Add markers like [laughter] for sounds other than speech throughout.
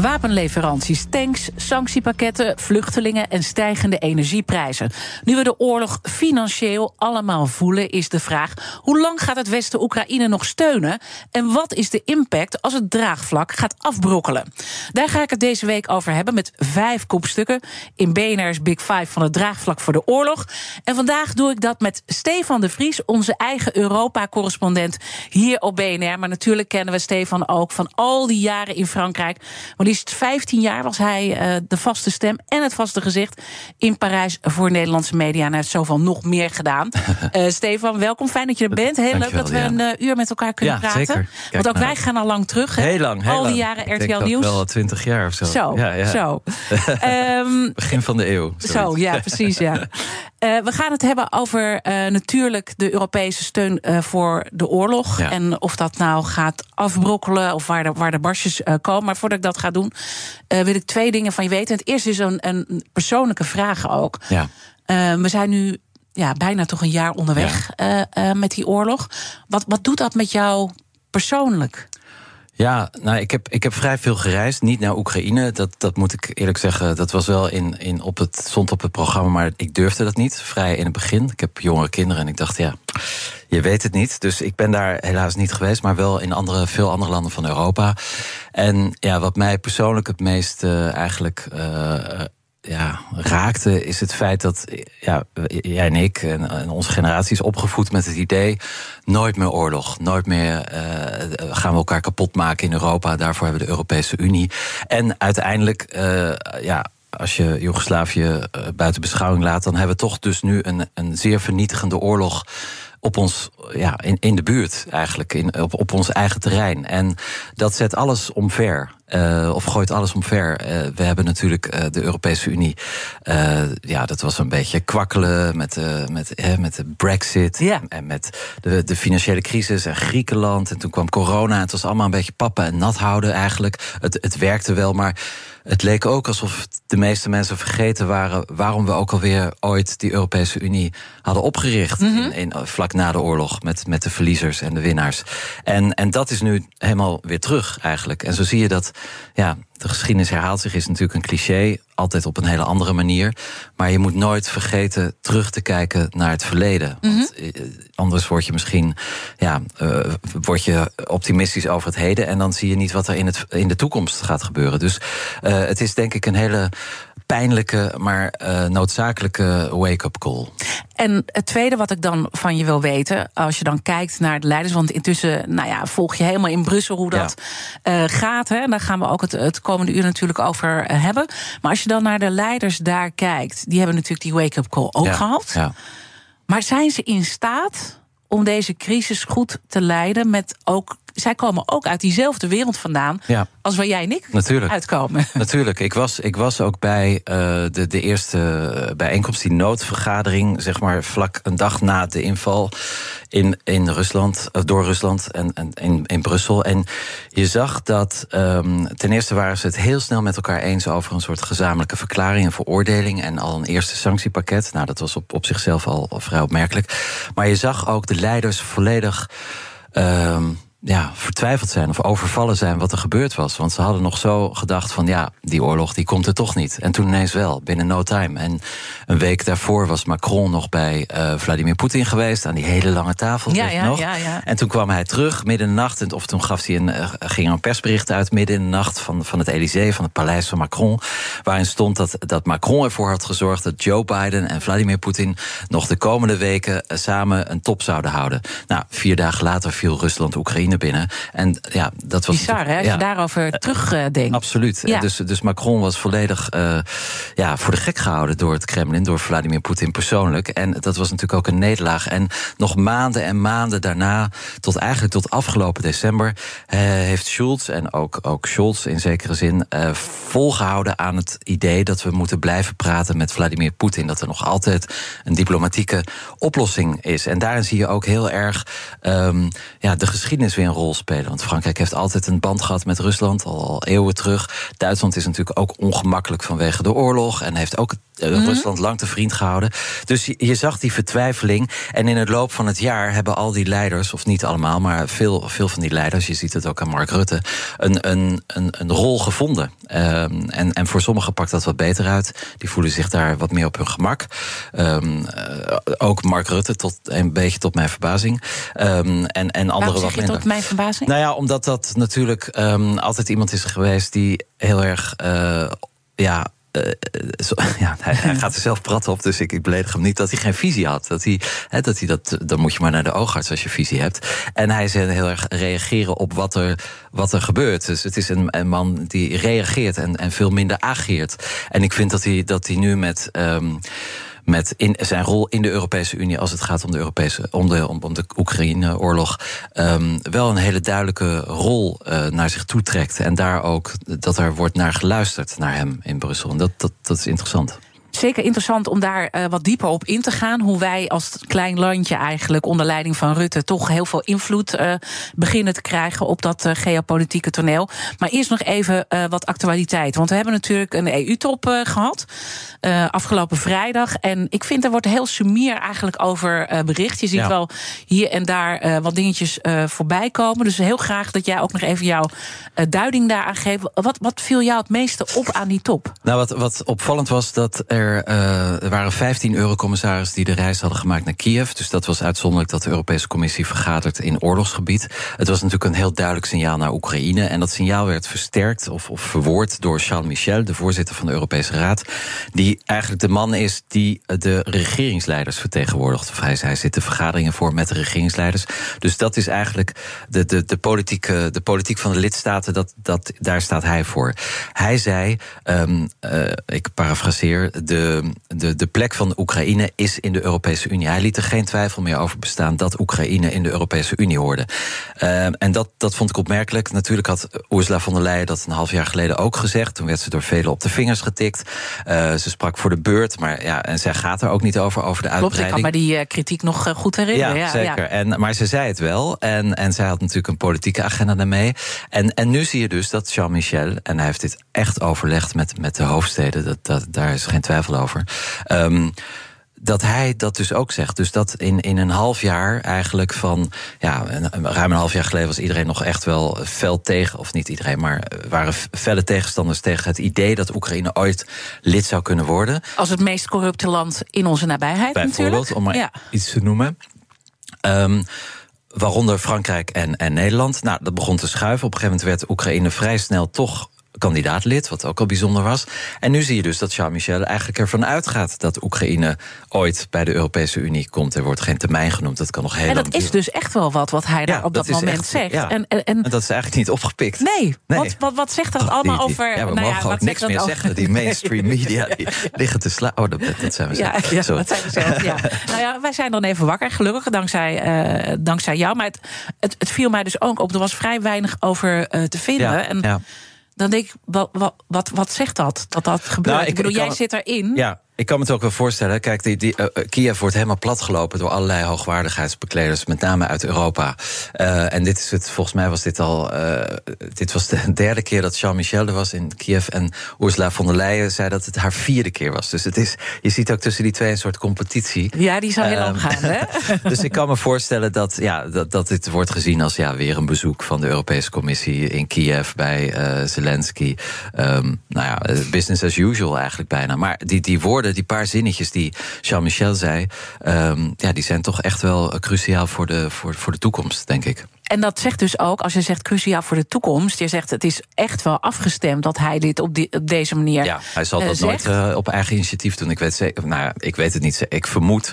Wapenleveranties, tanks, sanctiepakketten, vluchtelingen en stijgende energieprijzen. Nu we de oorlog financieel allemaal voelen, is de vraag: hoe lang gaat het Westen Oekraïne nog steunen? En wat is de impact als het draagvlak gaat afbrokkelen? Daar ga ik het deze week over hebben met vijf kopstukken in BNR's Big Five van het draagvlak voor de oorlog. En vandaag doe ik dat met Stefan de Vries, onze eigen Europa-correspondent hier op BNR. Maar natuurlijk kennen we Stefan ook van al die jaren in Frankrijk. Maar liefst 15 jaar was hij uh, de vaste stem en het vaste gezicht in Parijs voor Nederlandse media. En hij heeft zoveel nog meer gedaan. uh, [laughs] Stefan, welkom. Fijn dat je er bent. Heel leuk dat we ja. een uh, uur met elkaar kunnen ja, praten. Zeker. Want ook wij gaan al lang terug. Hè? Heel lang. Heel al die lang. jaren RTL Nieuws. Wel 20 jaar of zo. Zo, ja, ja. zo. um, [laughs] Begin van de eeuw. Zo, ja, precies. Ja. Uh, [laughs] we gaan het hebben over natuurlijk de Europese steun voor de oorlog. En of dat nou gaat afbrokkelen of waar de, waar de barstjes komen. Maar voordat ik dat ga doen, wil ik twee dingen van je weten. Het eerste is een, een persoonlijke vraag ook. Ja. we zijn nu ja, bijna toch een jaar onderweg ja. met die oorlog. Wat, wat doet dat met jou persoonlijk? Ja, nou, ik heb, ik heb vrij veel gereisd. Niet naar Oekraïne. Dat, dat moet ik eerlijk zeggen. Dat was wel in, in op het, stond op het programma, maar ik durfde dat niet. Vrij in het begin. Ik heb jongere kinderen en ik dacht, ja, je weet het niet. Dus ik ben daar helaas niet geweest, maar wel in andere, veel andere landen van Europa. En ja, wat mij persoonlijk het meest uh, eigenlijk. Uh, ja, raakte, is het feit dat ja, jij en ik en, onze generatie is opgevoed met het idee: nooit meer oorlog, nooit meer uh, gaan we elkaar kapot maken in Europa. Daarvoor hebben we de Europese Unie. En uiteindelijk, uh, ja. Als je Joegoslavië uh, buiten beschouwing laat, dan hebben we toch dus nu een, een zeer vernietigende oorlog op ons, ja, in, in de buurt eigenlijk, in, op, op ons eigen terrein. En dat zet alles omver. Uh, of gooit alles omver. Uh, we hebben natuurlijk uh, de Europese Unie. ja, dat was een beetje kwakkelen met, met, met de Brexit. Ja. En met de, de financiële crisis en Griekenland. En toen kwam corona. Het was allemaal een beetje pappen en nat houden eigenlijk. Het, het werkte wel, maar het leek ook alsof de meeste mensen vergeten waren waarom we ook alweer ooit die Europese Unie hadden opgericht. Mhm. In, in, vlak na de oorlog met, met de verliezers en de winnaars. En, en dat is nu helemaal weer terug eigenlijk. En zo zie je dat ja, de geschiedenis herhaalt zich, is natuurlijk een cliché. Altijd op een hele andere manier. Maar je moet nooit vergeten terug te kijken naar het verleden. Mhm. Want anders word je misschien ja, uh, word je optimistisch over het heden. En dan zie je niet wat er in, het, in de toekomst gaat gebeuren. Dus uh, het is denk ik een hele pijnlijke, maar uh, noodzakelijke wake-up call. En het tweede wat ik dan van je wil weten, als je dan kijkt naar de leiders, want intussen, nou ja, volg je helemaal in Brussel hoe dat ja. uh, gaat. Hè? En daar gaan we ook het, het komende uur natuurlijk over hebben. Maar als je dan naar de leiders daar kijkt, die hebben natuurlijk die wake-up call ook ja. gehad. Ja. Maar zijn ze in staat om deze crisis goed te leiden met ook zij komen ook uit diezelfde wereld vandaan ja. als waar jij en ik Natuurlijk. uitkomen. [laughs] Natuurlijk. Ik was, ik was ook bij uh, de, de eerste bijeenkomst, die noodvergadering, zeg maar vlak een dag na de inval in, in Rusland, of door Rusland en, en in, in Brussel. En je zag dat um, ten eerste waren ze het heel snel met elkaar eens over een soort gezamenlijke verklaring en veroordeling en al een eerste sanctiepakket. Nou, dat was op, op zichzelf al, al vrij opmerkelijk. Maar je zag ook de leiders volledig. Um, ja, vertwijfeld zijn of overvallen zijn wat er gebeurd was. Want ze hadden nog zo gedacht van ja, die oorlog die komt er toch niet. En toen ineens wel, binnen no time. En een week daarvoor was Macron nog bij uh, Vladimir Poetin geweest... aan die hele lange tafel, ja, ja, nog. Ja. En toen kwam hij terug, midden in de nacht... En, of toen gaf hij een, uh, ging er een persbericht uit midden in de nacht... van, van het Elysée, van het paleis van Macron... waarin stond dat, dat Macron ervoor had gezorgd... dat Joe Biden en Vladimir Poetin nog de komende weken... Uh, samen een top zouden houden. Nou, vier dagen later viel Rusland-Oekraïne Oekraïne binnen. En ja, dat was. Bizar, hè? Als je daarover terugdenkt. Absoluut. Ja. Dus, dus Macron was volledig ja, voor de gek gehouden door het Kremlin, door Vladimir Poetin persoonlijk. En dat was natuurlijk ook een nederlaag. En nog maanden en maanden daarna, tot eigenlijk tot afgelopen december, heeft Schulz en ook, ook Scholz in zekere zin volgehouden aan het idee dat we moeten blijven praten met Vladimir Poetin. Dat er nog altijd een diplomatieke oplossing is. En daarin zie je ook heel erg um, ja, de geschiedenis een rol spelen. Want Frankrijk heeft altijd een band gehad met Rusland, al, al eeuwen terug. Duitsland is natuurlijk ook ongemakkelijk vanwege de oorlog en heeft ook uh, Rusland lang te vriend gehouden. Dus je, je, zag die vertwijfeling. En in het loop van het jaar hebben al die leiders, of niet allemaal, maar veel, veel van die leiders, je ziet het ook aan Mark Rutte, een, een, een, een rol gevonden. Um, en, en voor sommigen pakt dat wat beter uit. Die voelen zich daar wat meer op hun gemak. Um, uh, ook Mark Rutte, tot een beetje tot mijn verbazing. Um, en, en anderen wat minder. tot mijn verbazing? Nou ja, omdat dat natuurlijk altijd iemand is geweest die heel erg. Uh, ja, uh, zo, [laughs] ja, hij, gaat er zelf prat op, dus ik, ik beledig hem niet dat hij geen visie had. Dat hij, dat hij dat, dan moet je maar naar de oogarts als je visie hebt. En hij zei heel erg reageren op wat er, wat er gebeurt. Dus het is een, een man die reageert en, en veel minder ageert. En ik vind dat hij, dat hij nu met. Um, met in zijn rol in de Europese Unie als het gaat om de, Europese, om de, om, de Oekraïne-oorlog. Um, wel een hele duidelijke rol uh, naar zich toe trekt. En daar ook dat er wordt naar geluisterd naar hem in Brussel. En dat, dat, dat is interessant zeker interessant om daar uh, wat dieper op in te gaan. Hoe wij als klein landje eigenlijk onder leiding van Rutte toch heel veel invloed uh, beginnen te krijgen op dat uh, geopolitieke toneel. Maar eerst nog even wat actualiteit. Want we hebben natuurlijk een EU-top gehad afgelopen vrijdag. En ik vind er wordt heel sumier eigenlijk over bericht. Je ziet ja. wel hier en daar wat dingetjes voorbij komen. Dus heel graag dat jij ook nog even jouw duiding daaraan geeft. Wat, wat viel jou het meeste op aan die top? Nou, wat, wat opvallend was dat er er, uh, er waren 15 eurocommissarissen die de reis hadden gemaakt naar Kiev. Dus dat was uitzonderlijk dat de Europese Commissie vergadert in oorlogsgebied. Het was natuurlijk een heel duidelijk signaal naar Oekraïne. En dat signaal werd versterkt of, of verwoord door Charles Michel, de voorzitter van de Europese Raad. Die eigenlijk de man is die de regeringsleiders vertegenwoordigt. Hij, hij zit de vergaderingen voor met de regeringsleiders. Dus dat is eigenlijk de, de, de, politiek, de politiek van de lidstaten, dat, dat, daar staat hij voor. Hij zei, um, uh, ik parafraseer, de, de, de plek van Oekraïne is in de Europese Unie. Hij liet er geen twijfel meer over bestaan dat Oekraïne in de Europese Unie hoorde. Uh, en dat, dat vond ik opmerkelijk. Natuurlijk had Ursula von der Leyen dat een half jaar geleden ook gezegd. Toen werd ze door velen op de vingers getikt. Uh, ze sprak voor de beurt, maar ja, en zij gaat er ook niet over, over de uitbreiding. Klopt, ik kan me die uh, kritiek nog uh, goed herinneren. Ja, ja zeker. Ja. En, maar ze zei het wel. En, en zij had natuurlijk een politieke agenda daarmee. En, en nu zie je dus dat Jean-Michel, en hij heeft dit echt overlegd met, met de hoofdsteden, dat, dat, daar is geen twijfel over. Um, dat hij dat dus ook zegt. Dus dat in, in een half jaar eigenlijk van... ja, ruim een half jaar geleden was iedereen nog echt wel fel tegen... of niet iedereen, maar waren felle tegenstanders tegen het idee... dat Oekraïne ooit lid zou kunnen worden. Als het meest corrupte land in onze nabijheid Bijvoorbeeld, natuurlijk. om maar ja. iets te noemen. Um, waaronder Frankrijk en, en Nederland. Nou, dat begon te schuiven. Op een gegeven moment werd Oekraïne vrij snel toch kandidaatlid, wat ook al bijzonder was. En nu zie je dus dat Jean-Michel eigenlijk ervan uitgaat dat Oekraïne ooit bij de Europese Unie komt. Er wordt geen termijn genoemd, dat kan nog heel En dat is dus echt wel wat wat hij daar op dat, moment echt, zegt. Ja. En, en, en, dat is eigenlijk niet opgepikt. Nee, nee. Wat, wat, wat zegt dat oh, allemaal die, die, over... Ja, we nou mogen ja, ook niks meer zeggen. Die [laughs] mainstream media die liggen te slapen. Oh, dat, dat zijn we zelf. Ja, ja dat zijn we zelf, ja. nou ja, wij zijn dan even wakker, gelukkig, dankzij, uh, dankzij jou. Maar het, het, het, viel mij dus ook op. Er was vrij weinig over uh, te vinden. En ja dan denk ik, wat, wat, wat, wat zegt dat? Dat dat gebeurt? Nou, ik, ik bedoel, ik jij zit erin. Ja, ik kan me het ook wel voorstellen. Kijk, die, die, uh, Kiev wordt helemaal platgelopen door allerlei hoogwaardigheidsbekleders, met name uit Europa. Uh, en dit is het, volgens mij was dit al. Uh, dit was de [laughs] derde keer dat Jean-Michel er was in Kiev. En Ursula von der Leyen zei dat het haar vierde keer was. Dus het is, je ziet ook tussen die twee een soort competitie. Ja, die zou heel lang gaan, hè? [laughs] dus ik kan me voorstellen dat, ja, dat, dat dit wordt gezien als ja, weer een bezoek van de Europese Commissie in Kiev bij Zelensky. Um, nou ja, business as usual eigenlijk bijna. Maar die, die woorden die paar zinnetjes die Jean-Michel zei, um, ja, die zijn toch echt wel cruciaal voor de, voor, voor de toekomst, denk ik. En dat zegt dus ook, als je zegt cruciaal voor de toekomst. Je zegt het is echt wel afgestemd dat hij dit op, die, op deze manier. Ja, hij zal uh, dat nooit uh, op eigen initiatief doen. Ik weet, zeker, nou, ik weet het niet. Ik vermoed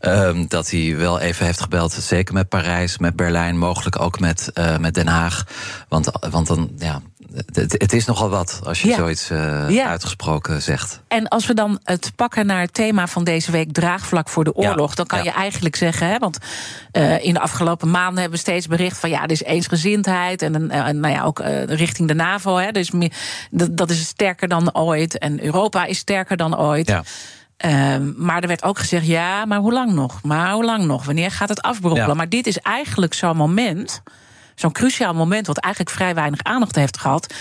um, dat hij wel even heeft gebeld. Zeker met Parijs, met Berlijn, mogelijk ook met, uh, met Den Haag. Want, want dan, ja, het, het, is nogal wat als je ja. zoiets uh, ja. uitgesproken zegt. En als we dan het pakken naar het thema van deze week, draagvlak voor de oorlog, ja. dan kan je eigenlijk zeggen, hè, want uh, in de afgelopen maanden hebben we steeds bericht van ja, er is eensgezindheid en, uh, nou ja, ook richting de NAVO. Hè, dus meer, dat is sterker dan ooit en Europa is sterker dan ooit. Ja. Um, maar er werd ook gezegd, ja, maar hoe lang nog? Maar hoe lang nog? Wanneer gaat het afbrokkelen? Ja. Maar dit is eigenlijk zo'n moment, zo'n cruciaal moment, wat eigenlijk vrij weinig aandacht heeft gehad,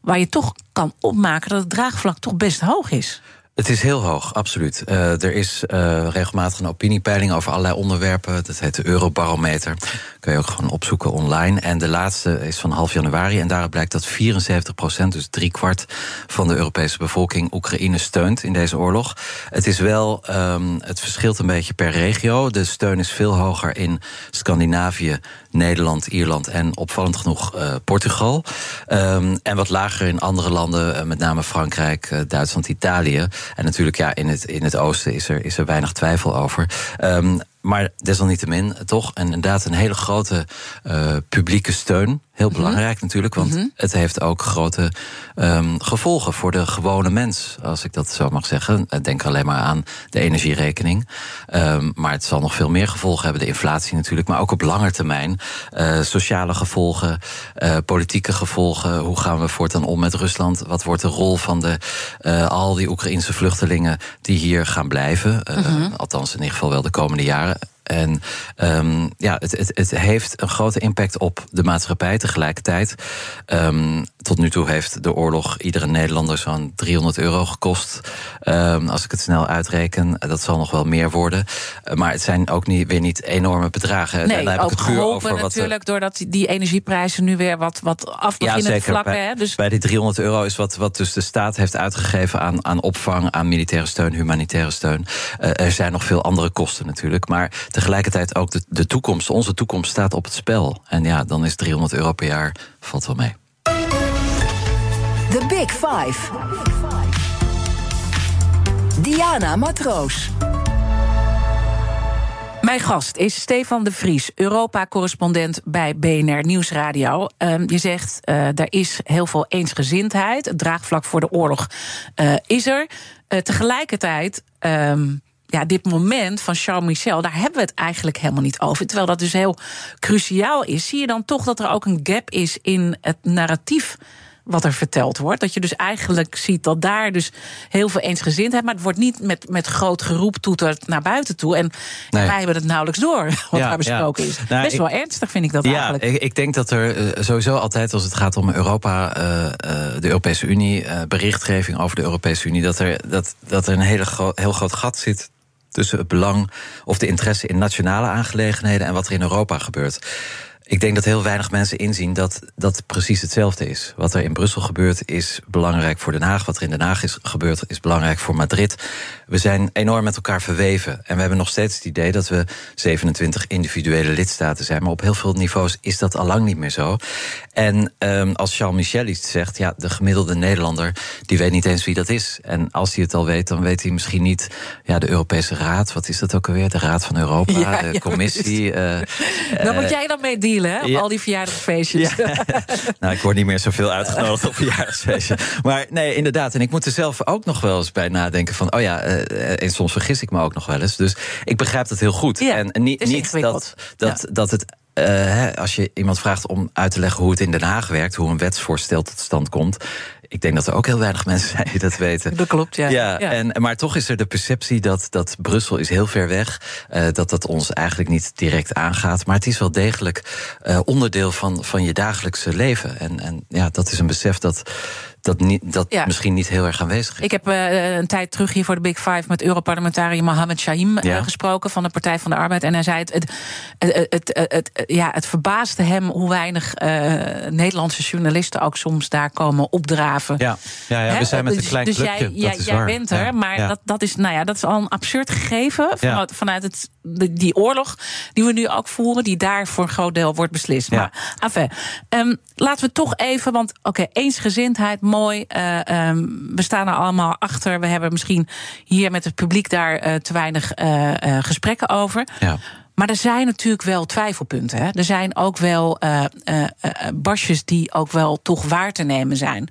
waar je toch kan opmaken dat het draagvlak toch best hoog is. Het is heel hoog, absoluut. Uh, er is uh, regelmatig een opiniepeiling over allerlei onderwerpen. Dat heet de Eurobarometer. Kun je ook gewoon opzoeken online. En de laatste is van half januari. En daaruit blijkt dat 74 procent, dus drie kwart van de Europese bevolking, Oekraïne steunt in deze oorlog. Het is wel, um, het verschilt een beetje per regio. De steun is veel hoger in Scandinavië, Nederland, Ierland en opvallend genoeg uh, Portugal. Um, en wat lager in andere landen, met name Frankrijk, Duitsland, Italië. En natuurlijk, ja, in het, in het oosten is er, is er weinig twijfel over. Um, maar desalniettemin toch en inderdaad een hele grote uh, publieke steun. Heel belangrijk mm -hmm. natuurlijk, want mm -hmm. het heeft ook grote um, gevolgen voor de gewone mens, als ik dat zo mag zeggen. Denk alleen maar aan de energierekening. Um, maar het zal nog veel meer gevolgen hebben, de inflatie natuurlijk, maar ook op lange termijn. Uh, sociale gevolgen, uh, politieke gevolgen. Hoe gaan we voortaan om met Rusland? Wat wordt de rol van de, al die Oekraïnse vluchtelingen die hier gaan blijven? Mm -hmm. Althans, in ieder geval wel de komende jaren. En um, ja, het, het, het, heeft een grote impact op de maatschappij tegelijkertijd. Um, tot nu toe heeft de oorlog iedere Nederlander zo'n 300 euro gekost. Um, als ik het snel uitreken, dat zal nog wel meer worden. Maar het zijn ook niet, weer niet enorme bedragen. Nee, dan heb ook ik het geholpen over wat natuurlijk doordat die energieprijzen nu weer wat, wat af ja, beginnen te zeker. vlakken. Bij, Hè? Dus bij die 300 euro is wat, wat dus de staat heeft uitgegeven aan, aan opvang, aan militaire steun, humanitaire steun. Uh, er zijn nog veel andere kosten natuurlijk. Maar tegelijkertijd ook de, de toekomst, onze toekomst staat op het spel. En ja, dan is 300 euro per jaar, valt wel mee. The Big Five. Diana Matroos. Mijn gast is Stefan de Vries, Europa-correspondent bij BNR Nieuwsradio. Um, je zegt, uh, er is heel veel eensgezindheid. Het draagvlak voor de oorlog uh, is er. Uh, tegelijkertijd. Um, ja, dit moment van Charles Michel, daar hebben we het eigenlijk helemaal niet over. Terwijl dat dus heel cruciaal is. Zie je dan toch dat er ook een gap is in het narratief wat er verteld wordt. Dat je dus eigenlijk ziet dat daar dus heel veel eensgezindheid... maar het wordt niet met, met groot geroep toeterd naar buiten toe. En nee. wij hebben het nauwelijks door [laughs] wat Ja, daar besproken ja. is. Nou, Best ik- wel ernstig vind ik dat Ja, eigenlijk. ik, ik denk dat er eh, sowieso altijd als het gaat om Europa, eh, eh, de Europese Unie, berichtgeving over de Europese Unie, dat er, dat, dat er een hele gro- heel groot gat zit tussen het belang of de interesse in nationale aangelegenheden en wat er in Europa gebeurt. Ik denk dat heel weinig mensen inzien dat dat precies hetzelfde is. Wat er in Brussel gebeurt is belangrijk voor Den Haag. Wat er in Den Haag is gebeurd is belangrijk voor Madrid. We zijn enorm met elkaar verweven. En we hebben nog steeds het idee dat we 27 individuele lidstaten zijn. Maar op heel veel niveaus is dat al lang niet meer zo. En um, als Charles Michel iets zegt, ja, de gemiddelde Nederlander die weet niet eens wie dat is. En als hij het al weet, dan weet hij misschien niet ja, de Europese Raad. Wat is dat ook alweer? De Raad van Europa, Ja, de ja, commissie. Uh, Daar moet jij dan mee dealen, hè? Op ja. al die verjaardagsfeestjes. [laughs] nou, ik word niet meer zoveel uitgenodigd op verjaardagsfeestje. Maar nee, inderdaad. En ik moet er zelf ook nog wel eens bij nadenken van... oh ja, uh, en soms vergis ik me ook nog wel eens. Dus ik begrijp dat heel goed. Ja, en niet, niet dat, dat, dat het... Uh, hè, als je iemand vraagt om uit te leggen hoe het in Den Haag werkt... hoe een wetsvoorstel tot stand komt... ik denk dat er ook heel weinig mensen zijn die dat weten. Dat klopt, ja. Ja, Ja. En, maar toch is er de perceptie dat, dat Brussel is heel ver weg. Uh, dat dat ons eigenlijk niet direct aangaat. Maar het is wel degelijk uh, onderdeel van, van je dagelijkse leven. En, en ja, dat is een besef dat, dat, niet, dat misschien niet heel erg aanwezig is. Ik heb uh, een tijd terug hier voor de Big Five met Europarlementariër Mohamed Shahim ja. gesproken van de Partij van de Arbeid. En hij zei: het, het, het, het, ja, het verbaasde hem hoe weinig Nederlandse journalisten ook soms daar komen opdraven. Ja, ja, ja we zijn met een dus- klein dus clubje. Jij, jij, jij bent er, maar Dat, dat, is, nou ja, dat is al een absurd gegeven vanuit, vanuit het, die oorlog die we nu ook voeren, die daar voor een groot deel wordt beslist. Maar enfin, um, laten we toch even, want oké, okay, eensgezindheid, mooi. Uh, um, we staan er allemaal achter. We hebben misschien hier met het publiek daar uh, te weinig uh, gesprekken over. Ja. Maar er zijn natuurlijk wel twijfelpunten. Hè? Er zijn ook wel basjes die ook wel toch waar te nemen zijn.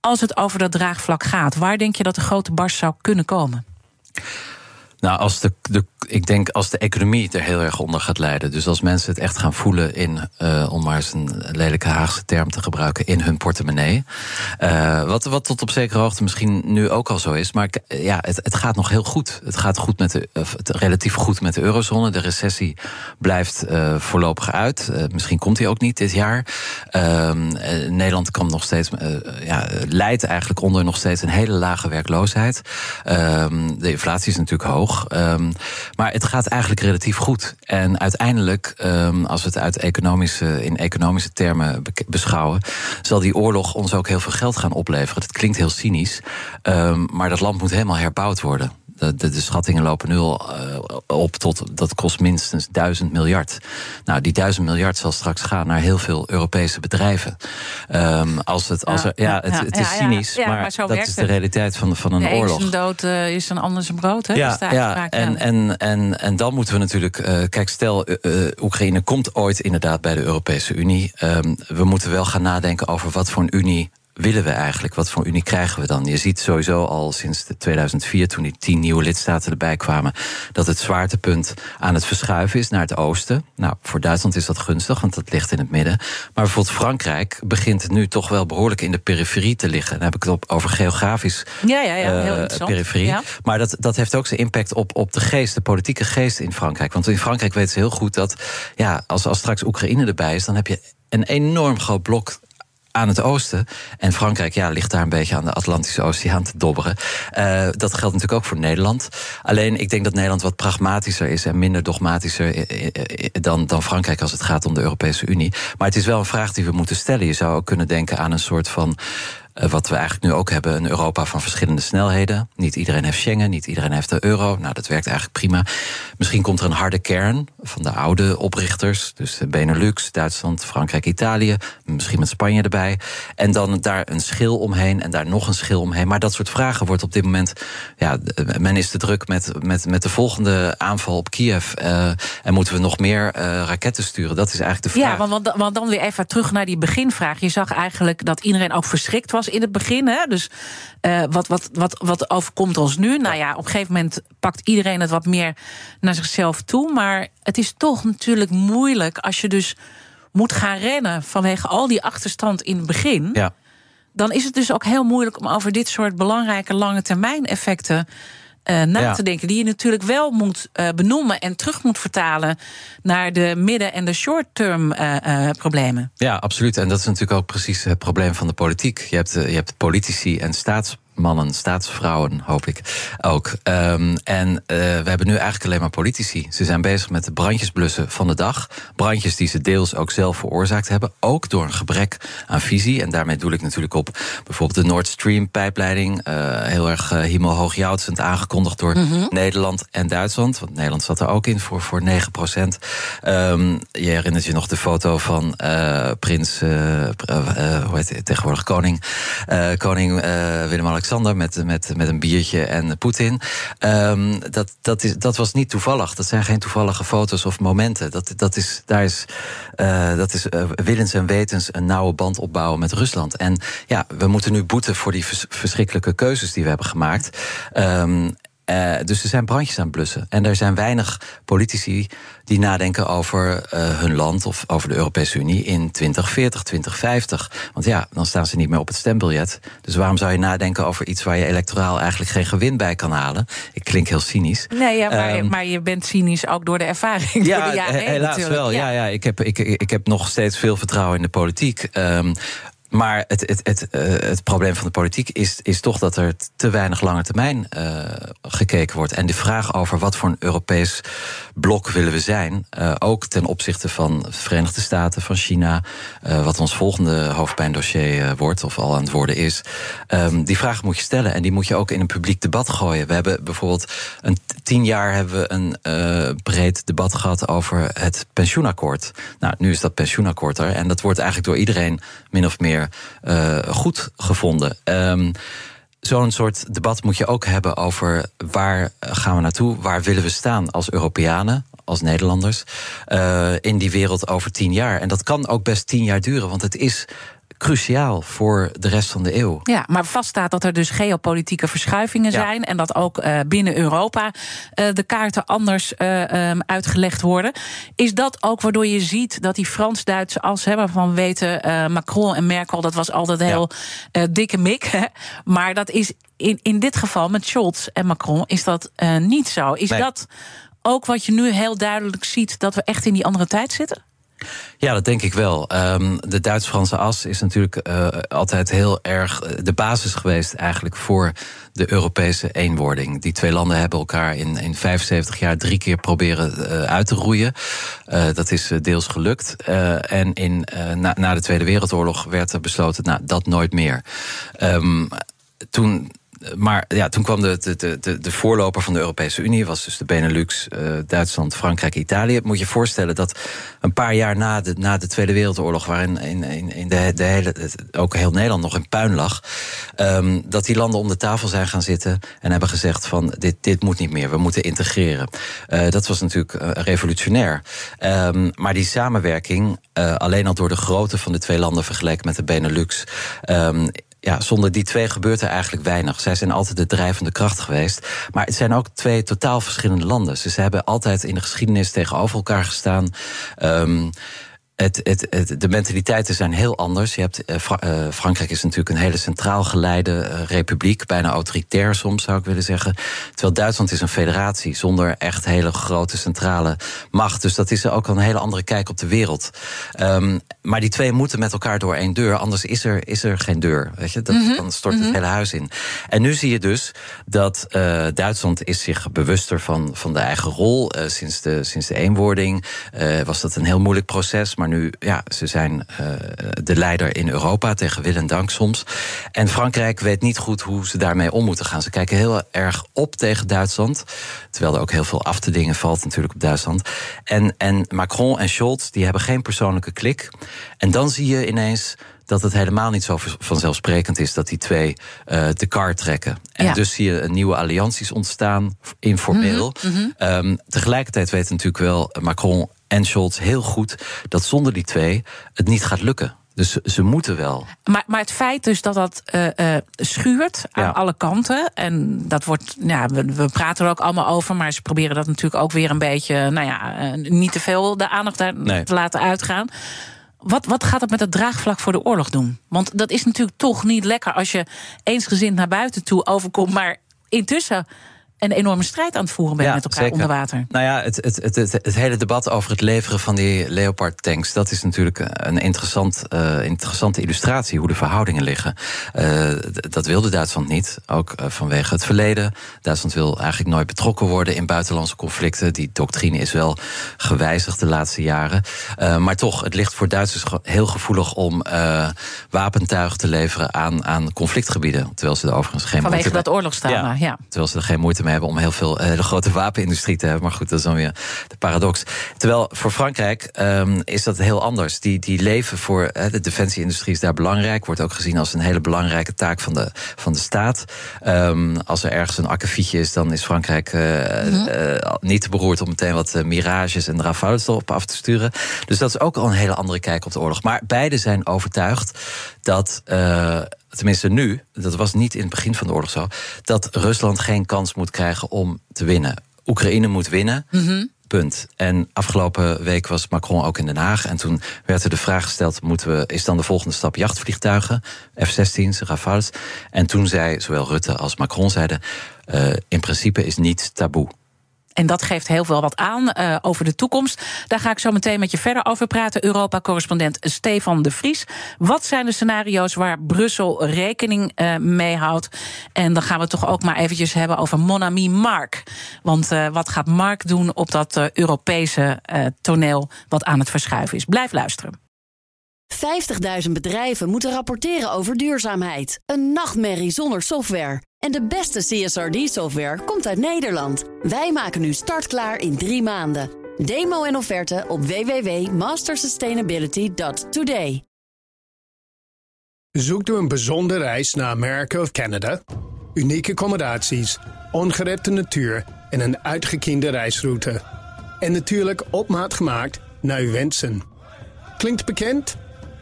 Als het over dat draagvlak gaat, waar denk je dat de grote barst zou kunnen komen? Nou, als de, de, ik denk als de economie er heel erg onder gaat leiden. Dus als mensen het echt gaan voelen in, uh, om maar eens een lelijke Haagse term te gebruiken, in hun portemonnee. Uh, wat, wat tot op zekere hoogte misschien nu ook al zo is. Maar ja, het, het gaat nog heel goed. Het gaat goed met de, relatief goed met de eurozone. De recessie blijft voorlopig uit. misschien komt die ook niet dit jaar. Ehm, Nederland kan nog steeds, ja, leidt eigenlijk onder nog steeds een hele lage werkloosheid. Ehm, de inflatie is natuurlijk hoog. Maar het gaat eigenlijk relatief goed. En uiteindelijk, um, als we het uit economische, in economische termen beschouwen, zal die oorlog ons ook heel veel geld gaan opleveren. Dat klinkt heel cynisch, um, maar dat land moet helemaal herbouwd worden. De, de, de, schattingen lopen nu al uh, op tot dat kost minstens duizend miljard. Nou, die duizend miljard zal straks gaan naar heel veel Europese bedrijven. Um, als het, als er, ja, het, het is cynisch, maar, maar dat is de realiteit van, van een de oorlog. Een dood uh, is een anders brood, hè? Ja, ja. En, en, en, en dan moeten we natuurlijk. Uh, kijk, stel, Oekraïne komt ooit inderdaad bij de Europese Unie. Um, we moeten wel gaan nadenken over wat voor een Unie willen we eigenlijk? Wat voor unie krijgen we dan? Je ziet sowieso al sinds 2004, toen die tien nieuwe lidstaten erbij kwamen, dat het zwaartepunt aan het verschuiven is naar het oosten. Nou, voor Duitsland is dat gunstig, want dat ligt in het midden. Maar bijvoorbeeld Frankrijk begint nu toch wel behoorlijk in de periferie te liggen. Dan heb ik het op, over geografisch ja, ja, ja, heel uh, periferie. Ja. Maar dat, dat heeft ook zijn impact op, op de geest, de politieke geest in Frankrijk. Want in Frankrijk weten ze heel goed dat ja, als, als straks Oekraïne erbij is, dan heb je een enorm groot blok aan het oosten. En Frankrijk ja, ligt daar een beetje aan de Atlantische Oceaan te dobberen. Uh, dat geldt natuurlijk ook voor Nederland. Alleen ik denk dat Nederland wat pragmatischer is en minder dogmatischer dan, dan Frankrijk als het gaat om de Europese Unie. Maar het is wel een vraag die we moeten stellen. Je zou ook kunnen denken aan een soort van wat we eigenlijk nu ook hebben, een Europa van verschillende snelheden. Niet iedereen heeft Schengen, niet iedereen heeft de euro. Nou, dat werkt eigenlijk prima. Misschien komt er een harde kern van de oude oprichters. Dus Benelux, Duitsland, Frankrijk, Italië. Misschien met Spanje erbij. En dan daar een schil omheen en daar nog een schil omheen. Maar dat soort vragen wordt op dit moment. Ja, men is te druk met, met, met de volgende aanval op Kiev. Uh, en moeten we nog meer uh, raketten sturen? Dat is eigenlijk de vraag. Ja, want, want dan weer even terug naar die beginvraag. Je zag eigenlijk dat iedereen ook verschrikt was in het begin. Hè? Dus uh, wat, wat, wat, wat overkomt ons nu? Nou ja, op een gegeven moment pakt iedereen het wat meer naar zichzelf toe. Maar het is toch natuurlijk moeilijk als je dus moet gaan rennen vanwege al die achterstand in het begin. Ja. Dan is het dus ook heel moeilijk om over dit soort belangrijke lange termijn effecten uh, na ja. te denken. Die je natuurlijk wel moet uh, benoemen en terug moet vertalen naar de midden- en de short-term uh, problemen. Ja, absoluut. En dat is natuurlijk ook precies het probleem van de politiek. Je hebt, je hebt politici en staats mannen, staatsvrouwen, hoop ik ook. Um, en uh, we hebben nu eigenlijk alleen maar politici. Ze zijn bezig met de brandjes blussen van de dag. Brandjes die ze deels ook zelf veroorzaakt hebben. Ook door een gebrek aan visie. En daarmee doe ik natuurlijk op bijvoorbeeld de Nord Stream pijpleiding. Uh, heel erg uh, hemelhoogjoutsend aangekondigd door mm -hmm. Nederland en Duitsland. Want Nederland zat er ook in voor, voor 9 procent. Um, je herinnert je nog de foto van prins, hoe heet het tegenwoordig, koning, koning Willem-Alexander Alexander met, met, met een biertje en Poetin. Um, dat, dat, is, dat was niet toevallig. Dat zijn geen toevallige foto's of momenten. Dat, dat is, daar is, uh, dat is uh, willens en wetens een nauwe band opbouwen met Rusland. En ja, we moeten nu boeten voor die vers verschrikkelijke keuzes die we hebben gemaakt. Um, uh, dus er zijn brandjes aan het blussen. En er zijn weinig politici die nadenken over uh, hun land of over de Europese Unie in 2040, 2050. Want ja, dan staan ze niet meer op het stembiljet. Dus waarom zou je nadenken over iets waar je electoraal eigenlijk geen gewin bij kan halen? Ik klink heel cynisch. Nee, ja, maar, um, maar je bent cynisch ook door de ervaring. Ja, door de jaren helaas wel. Ja. ja, ja, ik, heb, ik, ik heb nog steeds veel vertrouwen in de politiek. Um, maar het, het, het, uh, het probleem van de politiek is, is toch dat er te weinig lange termijn uh, gekeken wordt. En de vraag over wat voor een Europees blok willen we zijn, uh, ook ten opzichte van de Verenigde Staten, van China, wat ons volgende hoofdpijndossier wordt of al aan het worden is, um, die vraag moet je stellen en die moet je ook in een publiek debat gooien. We hebben bijvoorbeeld een tien jaar hebben we een breed debat gehad over het pensioenakkoord. Nou, nu is dat pensioenakkoord er en dat wordt eigenlijk door iedereen min of meer uh, goed gevonden. Um, Zo'n soort debat moet je ook hebben over waar gaan we naartoe, waar willen we staan als Europeanen, als Nederlanders, uh, in die wereld over tien jaar. En dat kan ook best tien jaar duren, want het is cruciaal voor de rest van de eeuw. Ja, maar vaststaat dat er dus geopolitieke verschuivingen zijn en dat ook uh, binnen Europa uh, de kaarten anders uh, um, uitgelegd worden. Is dat ook waardoor je ziet dat die Frans-Duitse as, hè, waarvan we weten Macron en Merkel, dat was altijd heel ja. dikke mik. Hè? Maar dat is in, in dit geval met Scholz en Macron is dat niet zo. Is nee. dat ook wat je nu heel duidelijk ziet dat we echt in die andere tijd zitten? Ja, dat denk ik wel. Um, de Duits-Franse as is natuurlijk uh, altijd heel erg de basis geweest eigenlijk voor de Europese eenwording. Die twee landen hebben elkaar in, in 75 jaar drie keer proberen uh, uit te roeien. Dat is deels gelukt. en in, na, na, de Tweede Wereldoorlog werd er besloten, nou, dat nooit meer. Um, toen maar ja, toen kwam de, de, de, de voorloper van de Europese Unie, was dus de Benelux, uh, Duitsland, Frankrijk, Italië. Moet je voorstellen dat een paar jaar na de, na de Tweede Wereldoorlog, waarin in, in, in de, de hele, ook heel Nederland nog in puin lag, um, dat die landen om de tafel zijn gaan zitten en hebben gezegd van dit, dit moet niet meer, we moeten integreren. Uh, dat was natuurlijk uh, revolutionair. Um, maar die samenwerking, alleen al door de grootte van de twee landen vergeleken met de Benelux, um, ja, zonder die twee gebeurt er eigenlijk weinig. Zij zijn altijd de drijvende kracht geweest. Maar het zijn ook twee totaal verschillende landen. ze hebben altijd in de geschiedenis tegenover elkaar gestaan. Um, het, het, het, de mentaliteiten zijn heel anders. Je hebt, uh, uh, Frankrijk is natuurlijk een hele centraal geleide uh, republiek, bijna autoritair soms zou ik willen zeggen. Terwijl Duitsland is een federatie zonder echt hele grote centrale macht. Dus dat is ook een hele andere kijk op de wereld. Um, maar die twee moeten met elkaar door één deur, anders is er, is er geen deur. Weet je? Dat, mm -hmm. Dan stort het mm -hmm. hele huis in. En nu zie je dus dat Duitsland is zich bewuster van, van de eigen rol. sinds, de, sinds de eenwording was dat een heel moeilijk proces. Maar maar nu, ja, ze zijn uh, de leider in Europa, tegen wil en dank soms. En Frankrijk weet niet goed hoe ze daarmee om moeten gaan. Ze kijken heel erg op tegen Duitsland. Terwijl er ook heel veel af te dingen valt natuurlijk op Duitsland. En, en Macron en Scholz, die hebben geen persoonlijke klik. En dan zie je ineens dat het helemaal niet zo vanzelfsprekend is dat die twee uh, de kar trekken. En ja. dus zie je nieuwe allianties ontstaan, informeel. Mm -hmm, mm -hmm. Um, tegelijkertijd weet natuurlijk wel Macron en Scholz heel goed dat zonder die twee het niet gaat lukken. Dus ze moeten wel. Maar, maar het feit dus dat dat uh, uh, schuurt aan ja. alle kanten. En dat wordt, ja, we, we, praten er ook allemaal over. Maar ze proberen dat natuurlijk ook weer een beetje, nou ja, uh, niet te veel de aandacht daar nee. te laten uitgaan. Wat, wat gaat het met het draagvlak voor de oorlog doen? Want dat is natuurlijk toch niet lekker als je eensgezind naar buiten toe overkomt. Maar intussen een enorme strijd aan het voeren bent ja, met elkaar zeker. onder water. Nou ja, het, het, het, het, het hele debat over het leveren van die Leopard-tanks... dat is natuurlijk een interessant, uh, interessante illustratie hoe de verhoudingen liggen. Uh, dat wilde Duitsland niet, ook uh, vanwege het verleden. Duitsland wil eigenlijk nooit betrokken worden in buitenlandse conflicten. Die doctrine is wel gewijzigd de laatste jaren. maar toch, het ligt voor Duitsers heel gevoelig om wapentuig te leveren aan, aan conflictgebieden. Terwijl ze er overigens geen Vanwege dat oorlogsdrama, ja. ja. Terwijl ze er geen moeite mee hebben om heel veel hele grote wapenindustrie te hebben. Maar goed, dat is dan weer de paradox. Terwijl voor Frankrijk um, is dat heel anders. Die, die leven voor uh, de defensieindustrie is daar belangrijk. Wordt ook gezien als een hele belangrijke taak van de, van de staat. Um, als er ergens een akkefietje is, dan is Frankrijk mm-hmm. uh, niet te beroerd om meteen wat mirages en rafales erop af te sturen. Dus dat is ook al een hele andere kijk op de oorlog. Maar beide zijn overtuigd dat tenminste nu, dat was niet in het begin van de oorlog zo, dat Rusland geen kans moet krijgen om te winnen. Oekraïne moet winnen. Mm-hmm. Punt. En afgelopen week was Macron ook in Den Haag. En toen werd er de vraag gesteld: moeten we, is dan de volgende stap jachtvliegtuigen, F-16's, Rafales? En toen zei zowel Rutte als Macron zeiden: uh, in principe is niets taboe. En dat geeft heel veel wat aan uh, over de toekomst. Daar ga ik zo meteen met je verder over praten. Europa-correspondent Stefan de Vries. Wat zijn de scenario's waar Brussel rekening uh, mee houdt? En dan gaan we toch ook maar eventjes hebben over Monami Mark. Want uh, wat gaat Mark doen op dat Europese toneel wat aan het verschuiven is? Blijf luisteren. 50.000 bedrijven moeten rapporteren over duurzaamheid. Een nachtmerrie zonder software. En de beste CSRD-software komt uit Nederland. Wij maken nu startklaar in drie maanden. Demo en offerte op www.mastersustainability.today. Zoekt u een bijzondere reis naar Amerika of Canada? Unieke accommodaties, ongerepte natuur en een uitgekiende reisroute. En natuurlijk op maat gemaakt naar uw wensen. Klinkt bekend?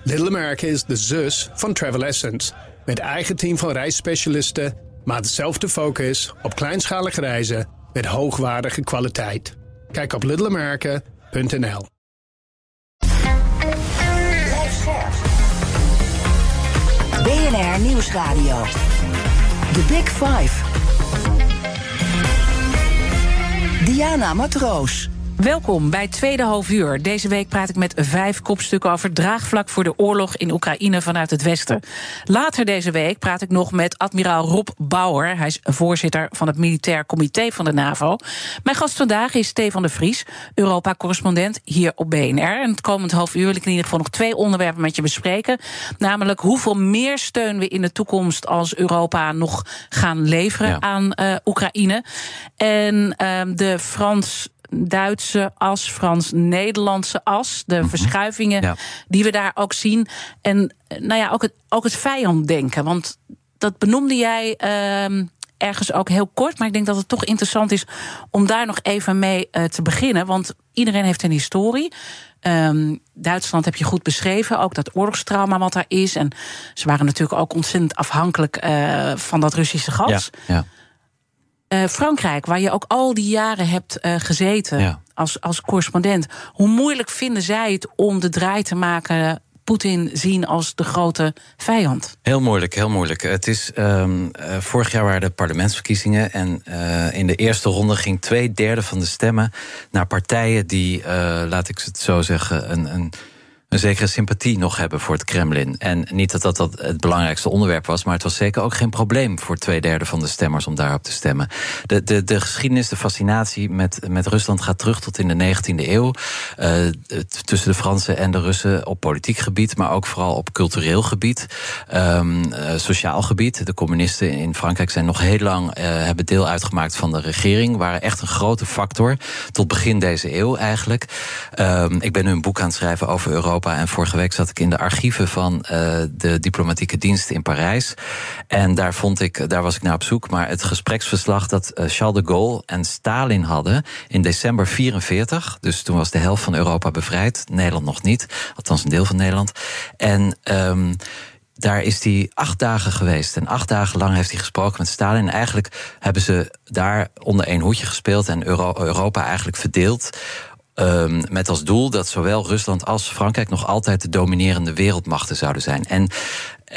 Little America is de zus van Travel Essence. Met eigen team van reisspecialisten, maar dezelfde focus op kleinschalige reizen met hoogwaardige kwaliteit. Kijk op littleamerica.nl. BNR Nieuwsradio. The Big Five. Diana Matroos. Welkom bij Tweede Half Uur. Deze week praat ik met vijf kopstukken over draagvlak voor de oorlog in Oekraïne vanuit het Westen. Later deze week praat ik nog met admiraal Rob Bauer. Hij is voorzitter van het Militair Comité van de NAVO. Mijn gast vandaag is Stefan de Vries, Europa-correspondent hier op BNR. En het komend half uur wil ik in ieder geval nog twee onderwerpen met je bespreken. Namelijk hoeveel meer steun we in de toekomst als Europa nog gaan leveren aan uh, Oekraïne. En uh, de Frans Duitse as, Frans-Nederlandse as. De mhm. verschuivingen die we daar ook zien. En nou ja, ook het, ook het vijanddenken. Want dat benoemde jij. Uh, ergens ook heel kort, maar ik denk dat het toch interessant is om daar nog even mee uh, te beginnen. Want iedereen heeft een historie. Um, Duitsland heb je goed beschreven, ook dat oorlogstrauma wat daar is. En ze waren natuurlijk ook ontzettend afhankelijk uh, van dat Russische gas. Ja, ja. Uh, Frankrijk, waar je ook al die jaren hebt uh, gezeten als, als correspondent. Hoe moeilijk vinden zij het om de draai te maken Poetin zien als de grote vijand? Heel moeilijk, heel moeilijk. Het is, um, uh, vorig jaar waren de parlementsverkiezingen. En uh, in de eerste ronde ging twee derde van de stemmen naar partijen die, uh, laat ik het zo zeggen, een. een een zekere sympathie nog hebben voor het Kremlin. En niet dat, dat dat het belangrijkste onderwerp was, maar het was zeker ook geen probleem voor twee derde van de stemmers om daarop te stemmen. De, de, de geschiedenis, de fascinatie met, met Rusland gaat terug tot in de 19e eeuw. Uh, tussen de Fransen en de Russen op politiek gebied, maar ook vooral op cultureel gebied, um, uh, sociaal gebied. De communisten in Frankrijk zijn nog heel lang uh, hebben deel uitgemaakt van de regering, waren echt een grote factor tot begin deze eeuw eigenlijk. Um, ik ben nu een boek aan het schrijven over Europa. En vorige week zat ik in de archieven van uh, de diplomatieke dienst in Parijs. En daar vond ik, daar was ik naar op zoek, maar het gespreksverslag dat uh, Charles de Gaulle en Stalin hadden in december 44. Dus toen was de helft van Europa bevrijd. Nederland nog niet. Althans, een deel van Nederland. En. Um, daar is hij acht dagen geweest. En acht dagen lang heeft hij gesproken met Stalin. En eigenlijk hebben ze daar onder één hoedje gespeeld en Euro Europa eigenlijk verdeeld. Um, met als doel dat zowel Rusland als Frankrijk nog altijd de dominerende wereldmachten zouden zijn. En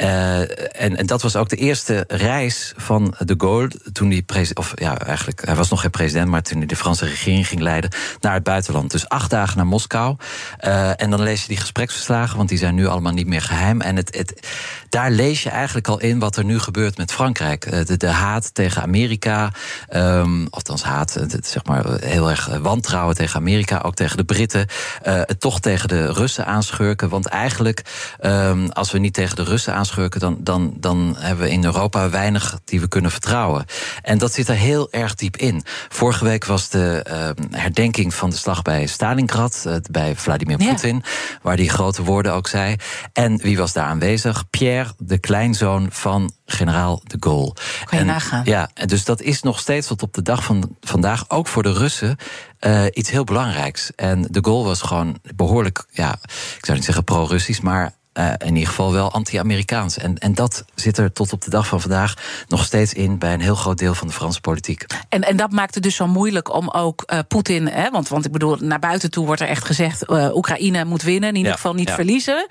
uh, en, en, dat was ook de eerste reis van de Gaulle toen hij president, of ja, eigenlijk, hij was nog geen president, maar toen hij de Franse regering ging leiden naar het buitenland. Dus acht dagen naar Moskou. Uh, en dan lees je die gespreksverslagen, want die zijn nu allemaal niet meer geheim. En het, het, daar lees je eigenlijk al in wat er nu gebeurt met Frankrijk. Eh, de, de haat tegen Amerika, um, althans haat, zeg maar heel erg wantrouwen tegen Amerika, ook tegen de Britten. Uh, het toch tegen de Russen aanschurken. Want eigenlijk, um, als we niet tegen de Russen aanschurken, dan, dan, dan hebben we in Europa weinig die we kunnen vertrouwen. En dat zit er heel erg diep in. Vorige week was de uh, herdenking van de slag bij Stalingrad, uh, bij Vladimir Poetin, waar die grote woorden ook zei. En wie was daar aanwezig? Pierre, de kleinzoon van generaal de Gaulle. Kan je en, nagaan. Ja, dus dat is nog steeds tot op de dag van vandaag, ook voor de Russen, uh, iets heel belangrijks. En de Gaulle was gewoon behoorlijk, ja, ik zou niet zeggen pro-Russisch, maar uh, in ieder geval wel anti-Amerikaans. En, en dat zit er tot op de dag van vandaag nog steeds in bij een heel groot deel van de Franse politiek. En, en dat maakt het dus zo moeilijk om ook uh, Poetin, hè, want, want ik bedoel, naar buiten toe wordt er echt gezegd: uh, Oekraïne moet winnen, in ieder geval niet verliezen.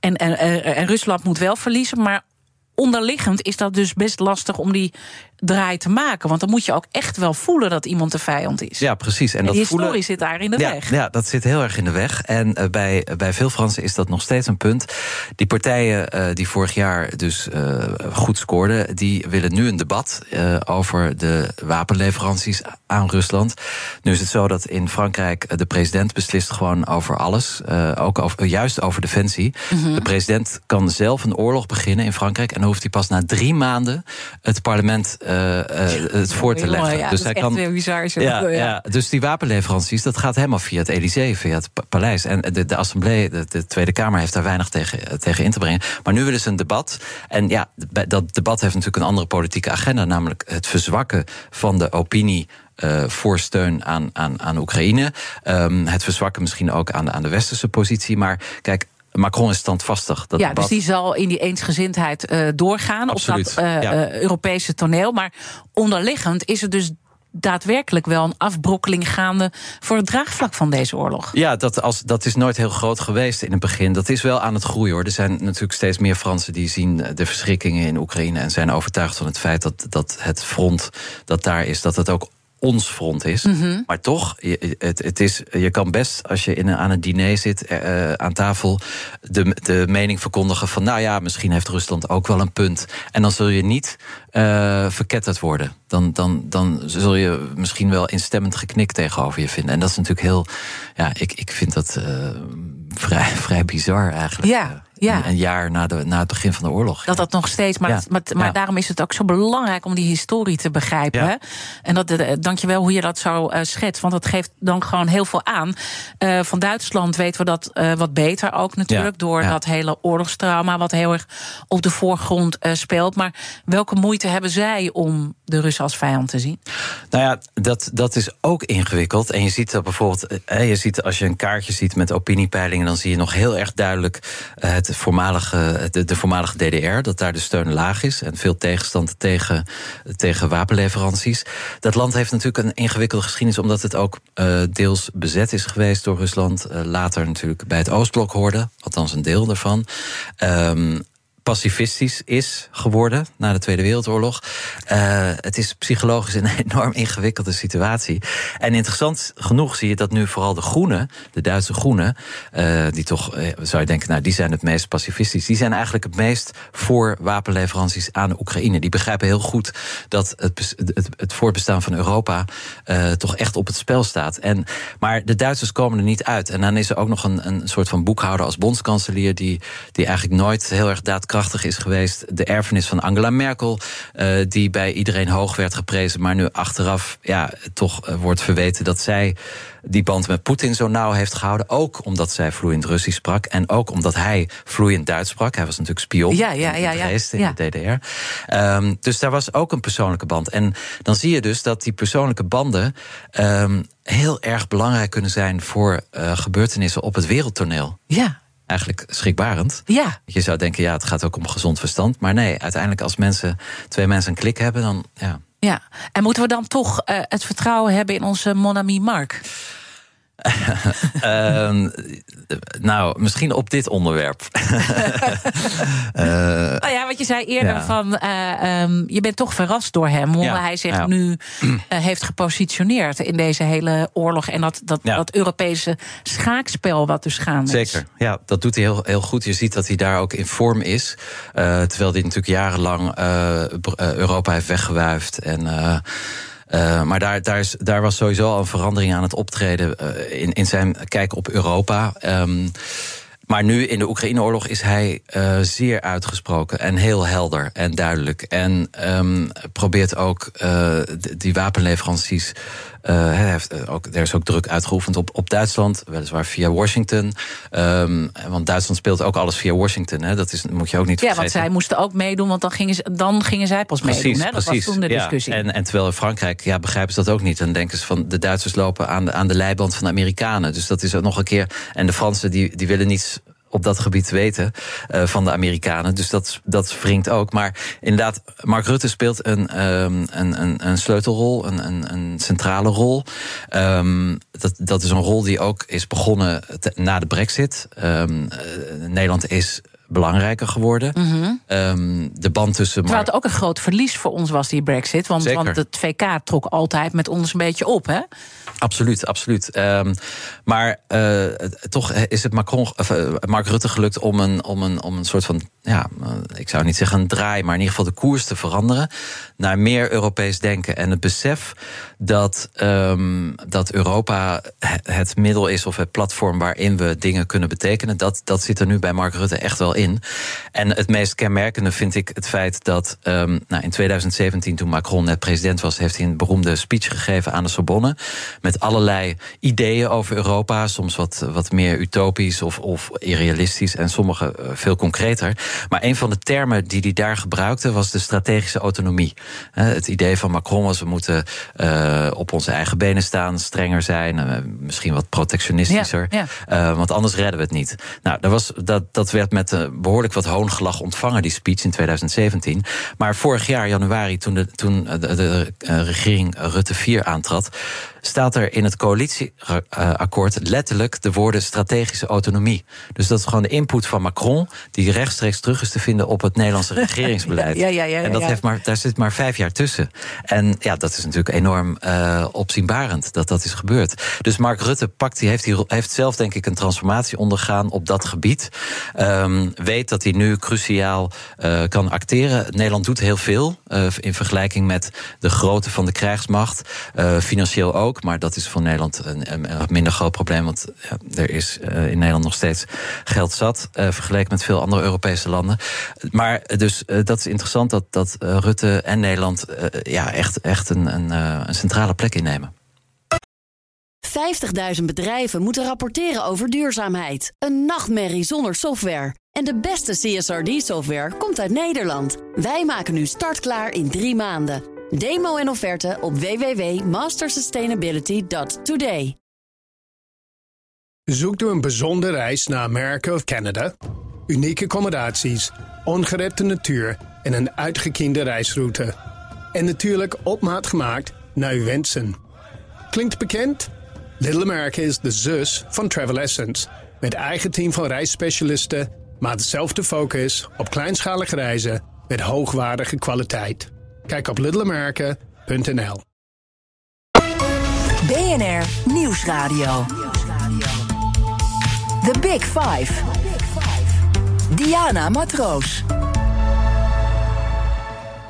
En, en, en Rusland moet wel verliezen. Maar onderliggend is dat dus best lastig om die draai te maken. Want dan moet je ook echt wel voelen dat iemand de vijand is. Ja, precies. En, en dat die historie voelen... zit daar in de ja, weg. Ja, dat zit heel erg in de weg. En uh, bij, bij veel Fransen is dat nog steeds een punt. Die partijen uh, die vorig jaar dus uh, goed scoorden, die willen nu een debat over de wapenleveranties aan Rusland. Nu is het zo dat in Frankrijk de president beslist gewoon over alles. ook over, juist over defensie. Mm -hmm. De president kan zelf een oorlog beginnen in Frankrijk. En dan hoeft hij pas na drie maanden het parlement het voor te leggen. Ja, dus hij kan. bizar. Zo. Ja, ja, dus die wapenleveranties, dat gaat helemaal via het Elysée, via het paleis. En de, de Assemblée, de, de, Tweede Kamer, heeft daar weinig tegen, tegen in te brengen. Maar nu willen ze een debat. En ja, dat debat heeft natuurlijk een andere politieke agenda, namelijk het verzwakken van de opinie. Uh, voor steun aan, aan, aan Oekraïne. Um, het verzwakken misschien ook aan de, aan de westerse positie. Maar kijk, Macron is standvastig. Dat ja, debat... dus die zal in die eensgezindheid uh, doorgaan Absoluut, op dat uh, ja. Europese toneel. Maar onderliggend is er dus daadwerkelijk wel een afbrokkeling gaande voor het draagvlak van deze oorlog. Ja, dat, als, dat is nooit heel groot geweest in het begin. Dat is wel aan het groeien hoor. Er zijn natuurlijk steeds meer Fransen die zien de verschrikkingen in Oekraïne en zijn overtuigd van het feit dat, dat het front dat daar is, dat het ook ons front is. Mm -hmm. Maar toch, je, het, het is, je kan best, als je in een, aan een diner zit, uh, aan tafel, de, de mening verkondigen van, nou ja, misschien heeft Rusland ook wel een punt. En dan zul je niet uh, verketterd worden. Dan, dan, dan zul je misschien wel instemmend geknik tegenover je vinden. En dat is natuurlijk heel, ja, ik, ik vind dat uh, vrij, [laughs] vrij bizar eigenlijk. Ja. Ja. Een, jaar na, de, na het begin van de oorlog. Dat dat nog steeds. Maar, Ja. maar, maar Ja. daarom is het ook zo belangrijk om die historie te begrijpen. Hè? En dat, eh, dank je wel hoe je dat zo eh, schetst. Want dat geeft dan gewoon heel veel aan. Eh, van Duitsland weten we dat wat beter ook natuurlijk. Door dat hele oorlogstrauma wat heel erg op de voorgrond speelt. Maar welke moeite hebben zij om de Russen als vijand te zien? Nou ja, dat, dat is ook ingewikkeld. En je ziet dat bijvoorbeeld, eh, je ziet als je een kaartje ziet met opiniepeilingen, dan zie je nog heel erg duidelijk eh, het voormalige, de, de voormalige DDR, dat daar de steun laag is en veel tegenstand tegen, tegen wapenleveranties. Dat land heeft natuurlijk een ingewikkelde geschiedenis, omdat het ook eh, deels bezet is geweest door Rusland. later natuurlijk bij het Oostblok hoorde, althans een deel daarvan. Ehm, pacifistisch is geworden na de Tweede Wereldoorlog. Uh, het is psychologisch een [laughs] enorm ingewikkelde situatie. En interessant genoeg zie je dat nu vooral de Groenen, de Duitse Groenen, uh, die toch, uh, zou je denken, nou, die zijn het meest pacifistisch. Die zijn eigenlijk het meest voor wapenleveranties aan Oekraïne. Die begrijpen heel goed dat het, het, het voortbestaan van Europa toch echt op het spel staat. En, maar de Duitsers komen er niet uit. En dan is er ook nog een, een soort van boekhouder als bondskanselier, die, die eigenlijk nooit heel erg daadkrachtig is geweest. De erfenis van Angela Merkel, uh, die bij iedereen hoog werd geprezen, maar nu achteraf ja, toch uh, wordt verweten dat zij die band met Poetin zo nauw heeft gehouden. Ook omdat zij vloeiend Russisch sprak. En ook omdat hij vloeiend Duits sprak. Hij was natuurlijk spion ja, ja, ja, ja, geweest in ja. de DDR. Um, dus daar was ook een persoonlijke band. En dan zie je dus dat die persoonlijke banden um, heel erg belangrijk kunnen zijn voor uh, gebeurtenissen op het wereldtoneel. Ja. Eigenlijk schrikbarend. Ja. Je zou denken, ja, het gaat ook om gezond verstand. Maar nee, uiteindelijk als mensen, twee mensen een klik hebben, dan ja. Ja, en moeten we dan toch uh, het vertrouwen hebben in onze Monami Mark? Uh, [laughs] nou, misschien op dit onderwerp. uh, [laughs] nou ja, wat je zei eerder ja. van, uh, um, je bent toch verrast door hem, hoe ja, hij zich ja. nu uh, heeft gepositioneerd in deze hele oorlog en dat, dat, dat Europese schaakspel wat dus gaande is. Zeker, ja, dat doet hij heel, heel goed. Je ziet dat hij daar ook in vorm is, uh, terwijl hij natuurlijk jarenlang uh, Europa heeft weggewuifd en. Uh, maar daar, daar, is, daar was sowieso al een verandering aan het optreden uh, in, in zijn kijk op Europa. Um, maar nu in de Oekraïne-oorlog is hij uh, zeer uitgesproken en heel helder en duidelijk. En um, probeert ook die wapenleveranties. Hij heeft ook, er is ook druk uitgeoefend op, op Duitsland, weliswaar via Washington. Um, want Duitsland speelt ook alles via Washington. Hè? Dat is, moet je ook niet ja, vergeten. want zij moesten ook meedoen, want dan gingen, ze, dan gingen zij pas precies, meedoen. Hè? Dat precies, was toen de discussie. Ja. En, en terwijl in Frankrijk ja, begrijpen ze dat ook niet. Dan denken ze van de Duitsers lopen aan de, aan de leiband van de Amerikanen. Dus dat is ook nog een keer. En de Fransen die, die willen niets op dat gebied weten uh, van de Amerikanen. Dus dat, dat wringt ook. Maar inderdaad, Mark Rutte speelt een, um, een, een, een sleutelrol, een, een, een centrale rol. Um, dat, dat is een rol die ook is begonnen te, na de brexit. Um, uh, Nederland is belangrijker geworden. Ehm, de band tussen. Terwijl het ook een groot verlies voor ons was, die Brexit. Want, want het VK trok altijd met ons een beetje op, hè? Absoluut, absoluut. Ehm, maar eh, toch is het Macron, of, eh, Mark Rutte gelukt om een, om, een, om een soort van, ja, eh, ik zou niet zeggen een draai, maar in ieder geval de koers te veranderen naar meer Europees denken. En het besef dat, ehm, dat Europa het- middel is of het platform waarin we dingen kunnen betekenen, dat, dat zit er nu bij Mark Rutte echt wel in. En het meest kenmerkende vind ik het feit dat ehm, nou, in 2017, toen Macron net president was, heeft hij een beroemde speech gegeven aan de Sorbonne. Allerlei ideeën over Europa. Soms wat, wat meer utopisch of, of irrealistisch. En sommige eh, veel concreter. Maar een van de termen die hij daar gebruikte was de strategische autonomie. Eh, het idee van Macron was: we moeten eh, op onze eigen benen staan, strenger zijn, misschien wat protectionistischer. Ja, want anders redden we het niet. Nou, dat, was, dat, dat werd met eh, behoorlijk wat hoongelach ontvangen, die speech in 2017. Maar vorig jaar, januari, toen de, toen de, de, regering Rutte 4 aantrad, staat er in het coalitieakkoord letterlijk de woorden strategische autonomie. Dus dat is gewoon de input van Macron, die rechtstreeks terug is te vinden op het Nederlandse [laughs] regeringsbeleid. Ja, ja, ja, en dat heeft maar, daar zit maar vijf jaar tussen. En ja, dat is natuurlijk enorm eh, opzienbarend dat dat is gebeurd. Dus Mark Rutte pakt, die heeft, die, heeft zelf denk ik een transformatie ondergaan op dat gebied. Ehm, weet dat hij nu cruciaal eh, kan acteren. Nederland doet heel veel eh, in vergelijking met de grootte van de krijgsmacht. Financieel ook, maar dat is voor Nederland een, een, minder groot probleem. Want er is eh, in Nederland nog steeds geld zat. eh, vergeleken met veel andere Europese landen. Maar eh, dus dat is interessant dat, dat Rutte en Nederland ja, echt, echt een, een, een centrale plek innemen. 50.000 bedrijven moeten rapporteren over duurzaamheid. Een nachtmerrie zonder software. En de beste CSRD-software komt uit Nederland. Wij maken nu startklaar in drie maanden. Demo en offerte op www.mastersustainability.today. Zoekt u een bijzondere reis naar Amerika of Canada? Unieke accommodaties, ongerepte natuur en een uitgekiende reisroute. En natuurlijk op maat gemaakt naar uw wensen. Klinkt bekend? Little America is de zus van Travel Essence. Met eigen team van reisspecialisten, maar dezelfde focus op kleinschalige reizen met hoogwaardige kwaliteit. Kijk op littleamerica.nl. BNR Nieuwsradio. The Big Five. Diana Matroos.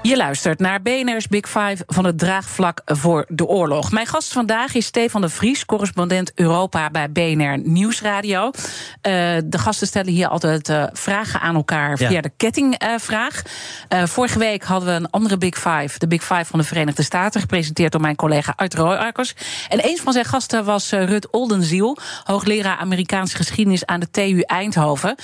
Je luistert naar BNR's Big Five van het draagvlak voor de oorlog. Mijn gast vandaag is Stefan de Vries, correspondent Europa bij BNR Nieuwsradio. Uh, de gasten stellen hier altijd uh, vragen aan elkaar via Ja. de kettingvraag. Uh, vorige week hadden we een andere Big Five, de Big Five van de Verenigde Staten, gepresenteerd door mijn collega Art Royakkers. En een van zijn gasten was Rut Oldenziel, hoogleraar Amerikaanse geschiedenis aan de TU Eindhoven.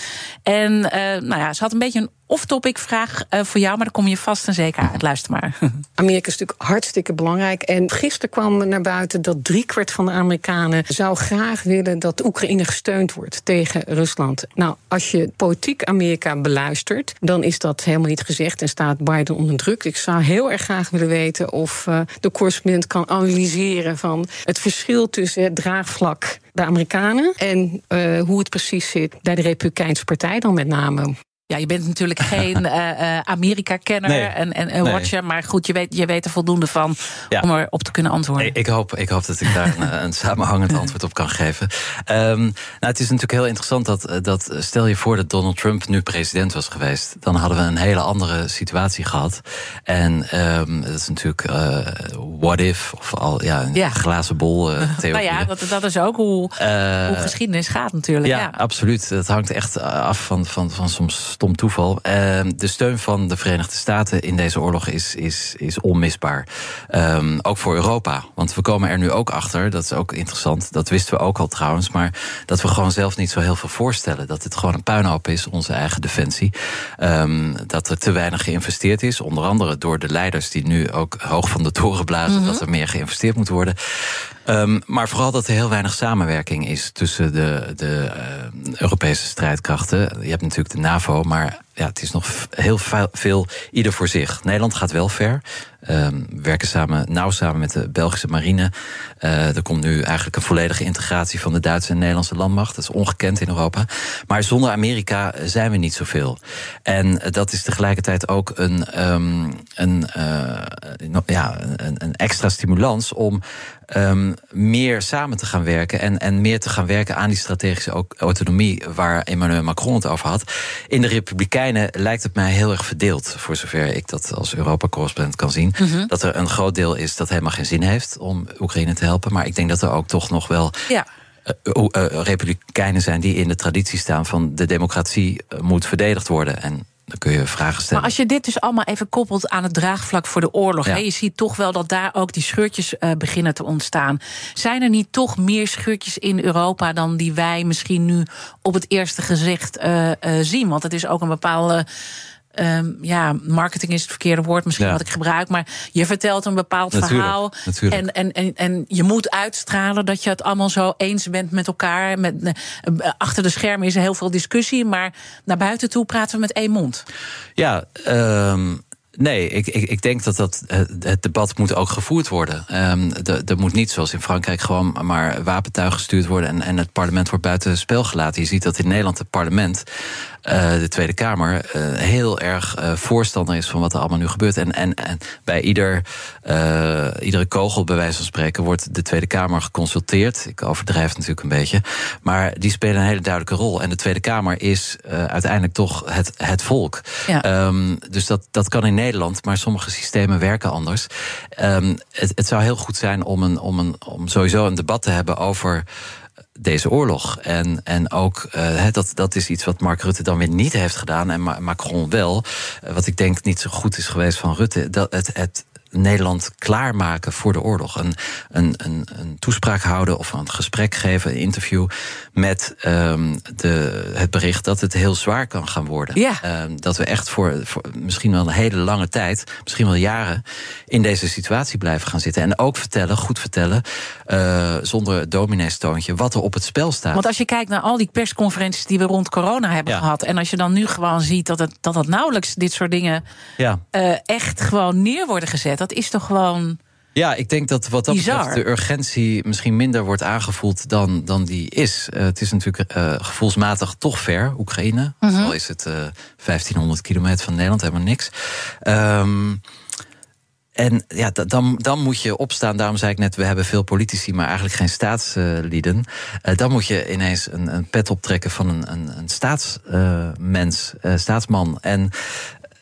En nou ja, ze had een beetje een off-topic vraag uh, voor jou, maar daar kom je vast en zeker uit. Luister maar. [laughs] Amerika is natuurlijk hartstikke belangrijk. En gisteren kwam naar buiten dat driekwart van de Amerikanen zou graag willen dat Oekraïne gesteund wordt tegen Rusland. Nou, als je politiek Amerika beluistert, dan is dat helemaal niet gezegd en staat Biden onder druk. Ik zou heel erg graag willen weten of uh, de correspondent kan analyseren van het verschil tussen het draagvlak de Amerikanen en uh, hoe het precies zit bij de Republikeinse Partij dan met name. Ja, je bent natuurlijk [laughs] geen uh, Amerika-kenner Nee. en, en, en watcher. Maar goed, je weet, je weet er voldoende van Ja. om erop te kunnen antwoorden. Ik, ik, hoop, ik hoop dat ik daar een, een samenhangend [laughs] antwoord op kan geven. Um, nou, het is natuurlijk heel interessant dat, dat. Stel je voor dat Donald Trump nu president was geweest. Dan hadden we een hele andere situatie gehad. En um, dat is natuurlijk uh, what if, of al ja, een Ja. glazen bol uh, theorie. [laughs] nou ja, dat, dat is ook hoe, hoe geschiedenis gaat natuurlijk. Ja, Ja, absoluut. Dat hangt echt af van, van, van soms stom toeval. Ehm, de steun van de Verenigde Staten in deze oorlog is, is, is onmisbaar. Ehm, ook voor Europa. Want we komen er nu ook achter, dat is ook interessant. Dat wisten we ook al trouwens. Maar dat we gewoon zelf niet zo heel veel voorstellen. Dat het gewoon een puinhoop is, onze eigen defensie. Ehm, dat er te weinig geïnvesteerd is. Onder andere door de leiders die nu ook hoog van de toren blazen. Dat er meer geïnvesteerd moet worden. Um, maar vooral dat er heel weinig samenwerking is tussen de, de uh, Europese strijdkrachten. Je hebt natuurlijk de NAVO, maar ja, het is nog heel veel, ieder voor zich. Nederland gaat wel ver. Um, werken samen, nauw samen met de Belgische marine. Uh, er komt nu eigenlijk een volledige integratie van de Duitse en Nederlandse landmacht. Dat is ongekend in Europa. Maar zonder Amerika zijn we niet zoveel. En dat is tegelijkertijd ook een, um, een, uh, ja, een, een, extra stimulans om um, meer samen te gaan werken. En, en meer te gaan werken aan die strategische autonomie waar Emmanuel Macron het over had. In de Republikeinen lijkt het mij heel erg verdeeld, voor zover ik dat als Europa-correspondent kan zien. Mhm. Dat er een groot deel is dat helemaal geen zin heeft om Oekraïne te helpen. Maar ik denk dat er ook toch nog wel. Ja. Uh, uh, republikeinen zijn die in de traditie staan van de democratie moet verdedigd worden. En dan kun je vragen stellen. Maar als je dit dus allemaal even koppelt aan het draagvlak voor de oorlog, ja. je ziet toch wel dat daar ook die scheurtjes uh, beginnen te ontstaan. Zijn er niet toch meer scheurtjes in Europa dan die wij misschien nu op het eerste gezicht uh, uh, zien? Want het is ook een bepaalde Um, ja, marketing is het verkeerde woord misschien wat ik gebruik. Maar je vertelt een bepaald verhaal. Natuurlijk. En, en, en, en je moet uitstralen dat je het allemaal zo eens bent met elkaar. Met, uh, achter de schermen is er heel veel discussie. Maar naar buiten toe praten we met één mond. Ja, um, Nee, ik, ik, ik denk dat, dat het debat moet ook gevoerd worden. Um, er moet niet zoals in Frankrijk gewoon maar wapentuig gestuurd worden en, en het parlement wordt buiten spel gelaten. Je ziet dat in Nederland het parlement uh, de Tweede Kamer uh, heel erg uh, voorstander is van wat er allemaal nu gebeurt. En, en, en bij ieder, iedere kogel, bij wijze van spreken, wordt de Tweede Kamer geconsulteerd. Ik overdrijf natuurlijk een beetje. Maar die spelen een hele duidelijke rol. En de Tweede Kamer is uiteindelijk toch het, het volk. Ja. Um, dus dat, dat kan in Nederland, maar sommige systemen werken anders. Um, het, het zou heel goed zijn om, een, om, een, om sowieso een debat te hebben over deze oorlog. En, en ook, uh, dat, dat is iets wat Mark Rutte dan weer niet heeft gedaan. En Macron wel. Uh, wat ik denk niet zo goed is geweest van Rutte. Dat het, het, Nederland klaarmaken voor de oorlog. Een, een, een, een toespraak houden of een gesprek geven, een interview met um, de, het bericht dat het heel zwaar kan gaan worden. Ja. Um, dat we echt voor, voor misschien wel een hele lange tijd, misschien wel jaren, in deze situatie blijven gaan zitten. En ook vertellen, goed vertellen, uh, zonder domineestoontje, wat er op het spel staat. Want als je kijkt naar al die persconferenties die we rond corona hebben ja. gehad, en als je dan nu gewoon ziet dat het, dat het nauwelijks dit soort dingen ja. uh, echt gewoon neer worden gezet dat is toch gewoon. Ja, ik denk dat wat dat Bizar. betreft de urgentie misschien minder wordt aangevoeld dan, dan die is. Uh, het is natuurlijk uh, gevoelsmatig toch ver, Oekraïne. -hmm. Al is het uh, 1500 kilometer van Nederland, helemaal niks. Um, en ja, dan, dan moet je opstaan. Daarom zei ik net, we hebben veel politici, maar eigenlijk geen staatslieden. Uh, dan moet je ineens een, een pet optrekken van een, een, een staatsmens, uh, staatsman. En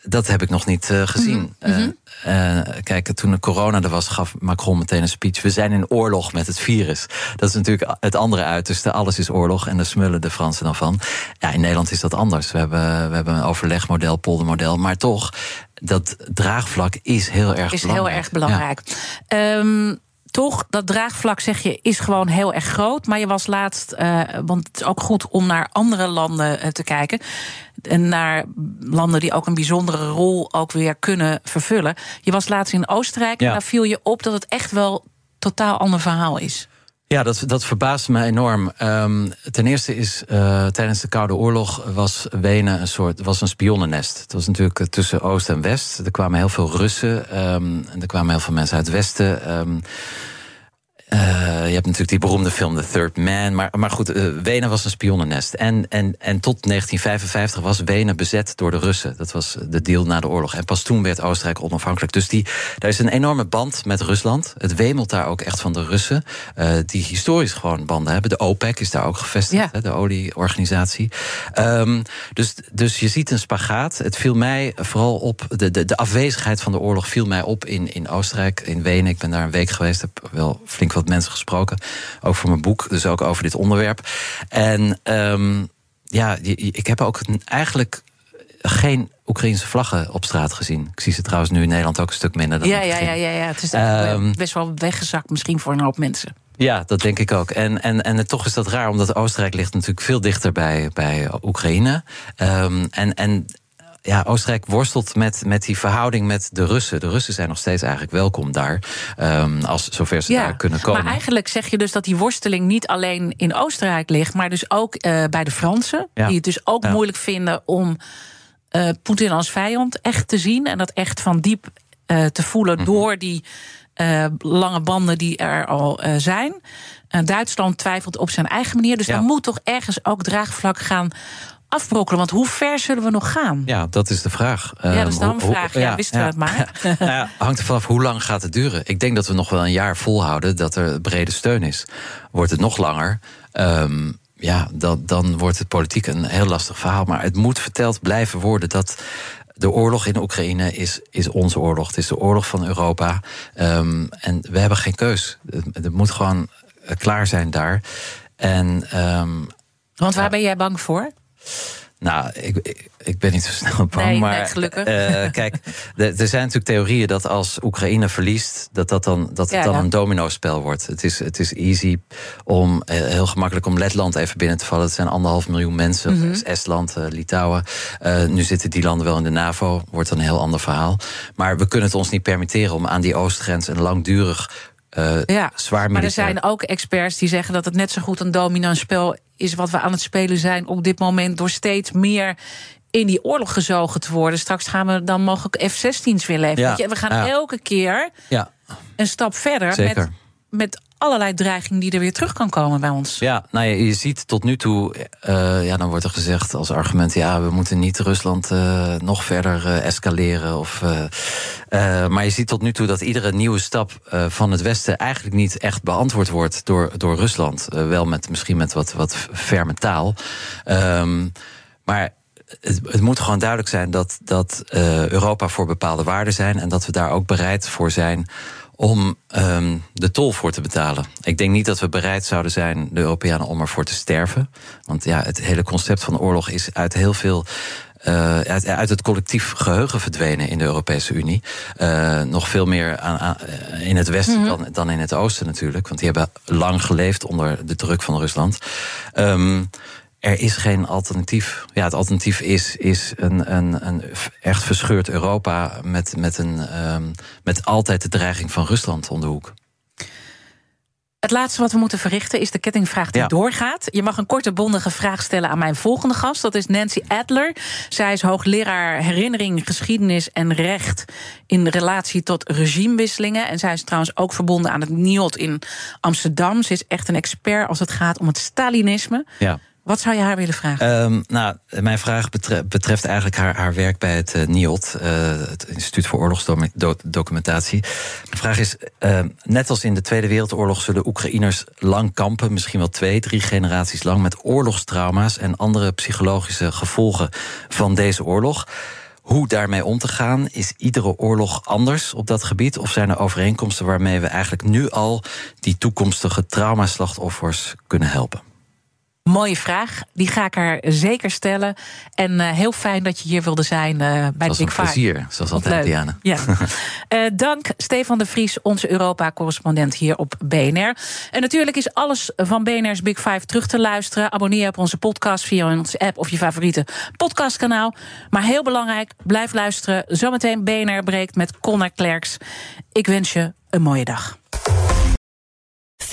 dat heb ik nog niet uh, gezien. Mm -hmm. uh, kijk, toen de corona er was, gaf Macron meteen een speech. We zijn in oorlog met het virus. Dat is natuurlijk het andere uiterste. Alles is oorlog en daar smullen de Fransen dan van. Ja, in Nederland is dat anders. We hebben, we hebben een overlegmodel, poldermodel. Maar toch, dat draagvlak is heel erg is belangrijk. heel erg belangrijk. Ja. Um, toch, dat draagvlak, zeg je, is gewoon heel erg groot. Maar je was laatst, uh, want het is ook goed om naar andere landen uh, te kijken. En naar landen die ook een bijzondere rol ook weer kunnen vervullen. Je was laatst in Oostenrijk ja. en daar viel je op dat het echt wel totaal ander verhaal is. Ja, dat, dat verbaast me enorm. Um, ten eerste is uh, tijdens de Koude Oorlog was Wenen een soort was een spionnennest. Het was natuurlijk tussen Oost en West. Er kwamen heel veel Russen um, en er kwamen heel veel mensen uit het Westen. Um, Uh, je hebt natuurlijk die beroemde film The Third Man. Maar, maar goed, uh, Wenen was een spionnennest. En, en, en tot 1955 was Wenen bezet door de Russen. Dat was de deal na de oorlog. En pas toen werd Oostenrijk onafhankelijk. Dus die, daar is een enorme band met Rusland. Het wemelt daar ook echt van de Russen. Uh, die historisch gewoon banden hebben. De OPEC is daar ook gevestigd, ja. hè, de olieorganisatie. Um, dus, dus je ziet een spagaat. Het viel mij vooral op, de, de, de afwezigheid van de oorlog viel mij op in, in Oostenrijk, in Wenen. Ik ben daar een week geweest, heb wel flink wat mensen gesproken. Ook voor mijn boek, dus ook over dit onderwerp. En um, ja, ik heb ook eigenlijk geen Oekraïnse vlaggen op straat gezien. Ik zie ze trouwens nu in Nederland ook een stuk minder dan ja, ja, ja, ja, ja. Het is um, best wel weggezakt misschien voor een hoop mensen. Ja, dat denk ik ook. En, en, en toch is dat raar, omdat Oostenrijk ligt natuurlijk veel dichter bij, bij Oekraïne. Um, en, en ja, Oostenrijk worstelt met, met die verhouding met de Russen. De Russen zijn nog steeds eigenlijk welkom daar, um, als zover ze ja, daar kunnen komen. Maar eigenlijk zeg je dus dat die worsteling niet alleen in Oostenrijk ligt, maar dus ook uh, bij de Fransen, ja. die het dus ook ja. moeilijk vinden om uh, Poetin als vijand echt te zien en dat echt van diep uh, te voelen Mhm. door die lange banden die er al zijn. Duitsland twijfelt op zijn eigen manier, dus dan moet toch ergens ook draagvlak gaan afbrokkelen. Want hoe ver zullen we nog gaan? Ja, dat is de vraag. Ja, dat is dan Ehm, een hoe- vraag. Ja, wisten we het maar. [laughs] Nou hangt er vanaf hoe lang gaat het duren. Ik denk dat we nog wel een jaar volhouden dat er brede steun is. Wordt het nog langer, ehm, ja, dan, dan wordt het politiek een heel lastig verhaal. Maar het moet verteld blijven worden dat de oorlog in Oekraïne is, is onze oorlog. Het is de oorlog van Europa. Ehm, en we hebben geen keus. Het, moet gewoon eh, klaar zijn daar. En Want waar ben jij bang voor? Nou, ik, ik, ik ben niet zo snel bang. Nee, maar nee, gelukkig. eh, kijk, de- er zijn natuurlijk theorieën dat als Oekraïne verliest, dat, dat dan, dat het Ja, dan ja. een domino-spel wordt. Het is, het is easy om eh, heel gemakkelijk om Letland even binnen te vallen. Het zijn anderhalf miljoen mensen. Dus Estland, eh, Litouwen. Eh, nu zitten die landen wel in de NAVO. Wordt dan een heel ander verhaal. Maar we kunnen het ons niet permitteren om aan die oostgrens een langdurig. eh, Ja, maar er zijn ook experts die zeggen dat het net zo goed een dominant spel is wat we aan het spelen zijn op dit moment door steeds meer in die oorlog gezogen te worden. Straks gaan we dan mogelijk F-16's weer leveren. Ja, we gaan ja. elke keer Ja, een stap verder Zeker. met, met allerlei dreiging die er weer terug kan komen bij ons. Ja, nou je ziet tot nu toe, eh, ja, dan wordt er gezegd als argument, ja, we moeten niet Rusland eh, nog verder eh, escaleren. Of, maar je ziet tot nu toe dat iedere nieuwe stap van het Westen eigenlijk niet echt beantwoord wordt door, door Rusland. Wel met misschien met wat, wat ferme taal. Ehm, maar het, het moet gewoon duidelijk zijn dat, dat Europa voor bepaalde waarden zijn en dat we daar ook bereid voor zijn om ehm, de tol voor te betalen. Ik denk niet dat we bereid zouden zijn, de Europeanen, om ervoor te sterven. Want ja, het hele concept van oorlog is uit heel veel. eh, uit, uit het collectief geheugen verdwenen in de Europese Unie. Eh, nog veel meer aan, aan- eh, in het westen dan, dan in het oosten natuurlijk. Want die hebben lang geleefd onder de druk van Rusland. Ehm, er is geen alternatief. Ja, het alternatief is, is een, een, een echt verscheurd Europa met, met, een, ehm, met altijd de dreiging van Rusland om de hoek. Het laatste wat we moeten verrichten is de kettingvraag die Ja. doorgaat. Je mag een korte bondige vraag stellen aan mijn volgende gast. Dat is Nancy Adler. Zij is hoogleraar herinnering, geschiedenis en recht in relatie tot regimewisselingen. En zij is trouwens ook verbonden aan het NIOD in Amsterdam. Ze is echt een expert als het gaat om het Stalinisme. Ja. Wat zou je haar willen vragen? Ehm, nou, mijn vraag betre- betreft eigenlijk haar, haar werk bij het eh, NIOD, eh, het Instituut voor Oorlogsdocumentatie. De vraag is: ehm, net als in de Tweede Wereldoorlog zullen Oekraïners lang kampen, misschien wel twee, drie generaties lang, met oorlogstrauma's en andere psychologische gevolgen van deze oorlog. Hoe daarmee om te gaan, is iedere oorlog anders op dat gebied? Of zijn er overeenkomsten waarmee we eigenlijk nu al die toekomstige traumaslachtoffers kunnen helpen? Mooie vraag. Die ga ik haar zeker stellen. En eh, heel fijn dat je hier wilde zijn eh, bij de Big Five. plezier, zoals altijd. Diana. Ja. [laughs] Eh, dank Stefan de Vries, onze Europa-correspondent hier op BNR. En natuurlijk is alles van BNR's Big Five terug te luisteren. Abonneer je op onze podcast via onze app of je favoriete podcastkanaal. Maar heel belangrijk, blijf luisteren. Zometeen BNR breekt met Connor Klerks. Ik wens je een mooie dag.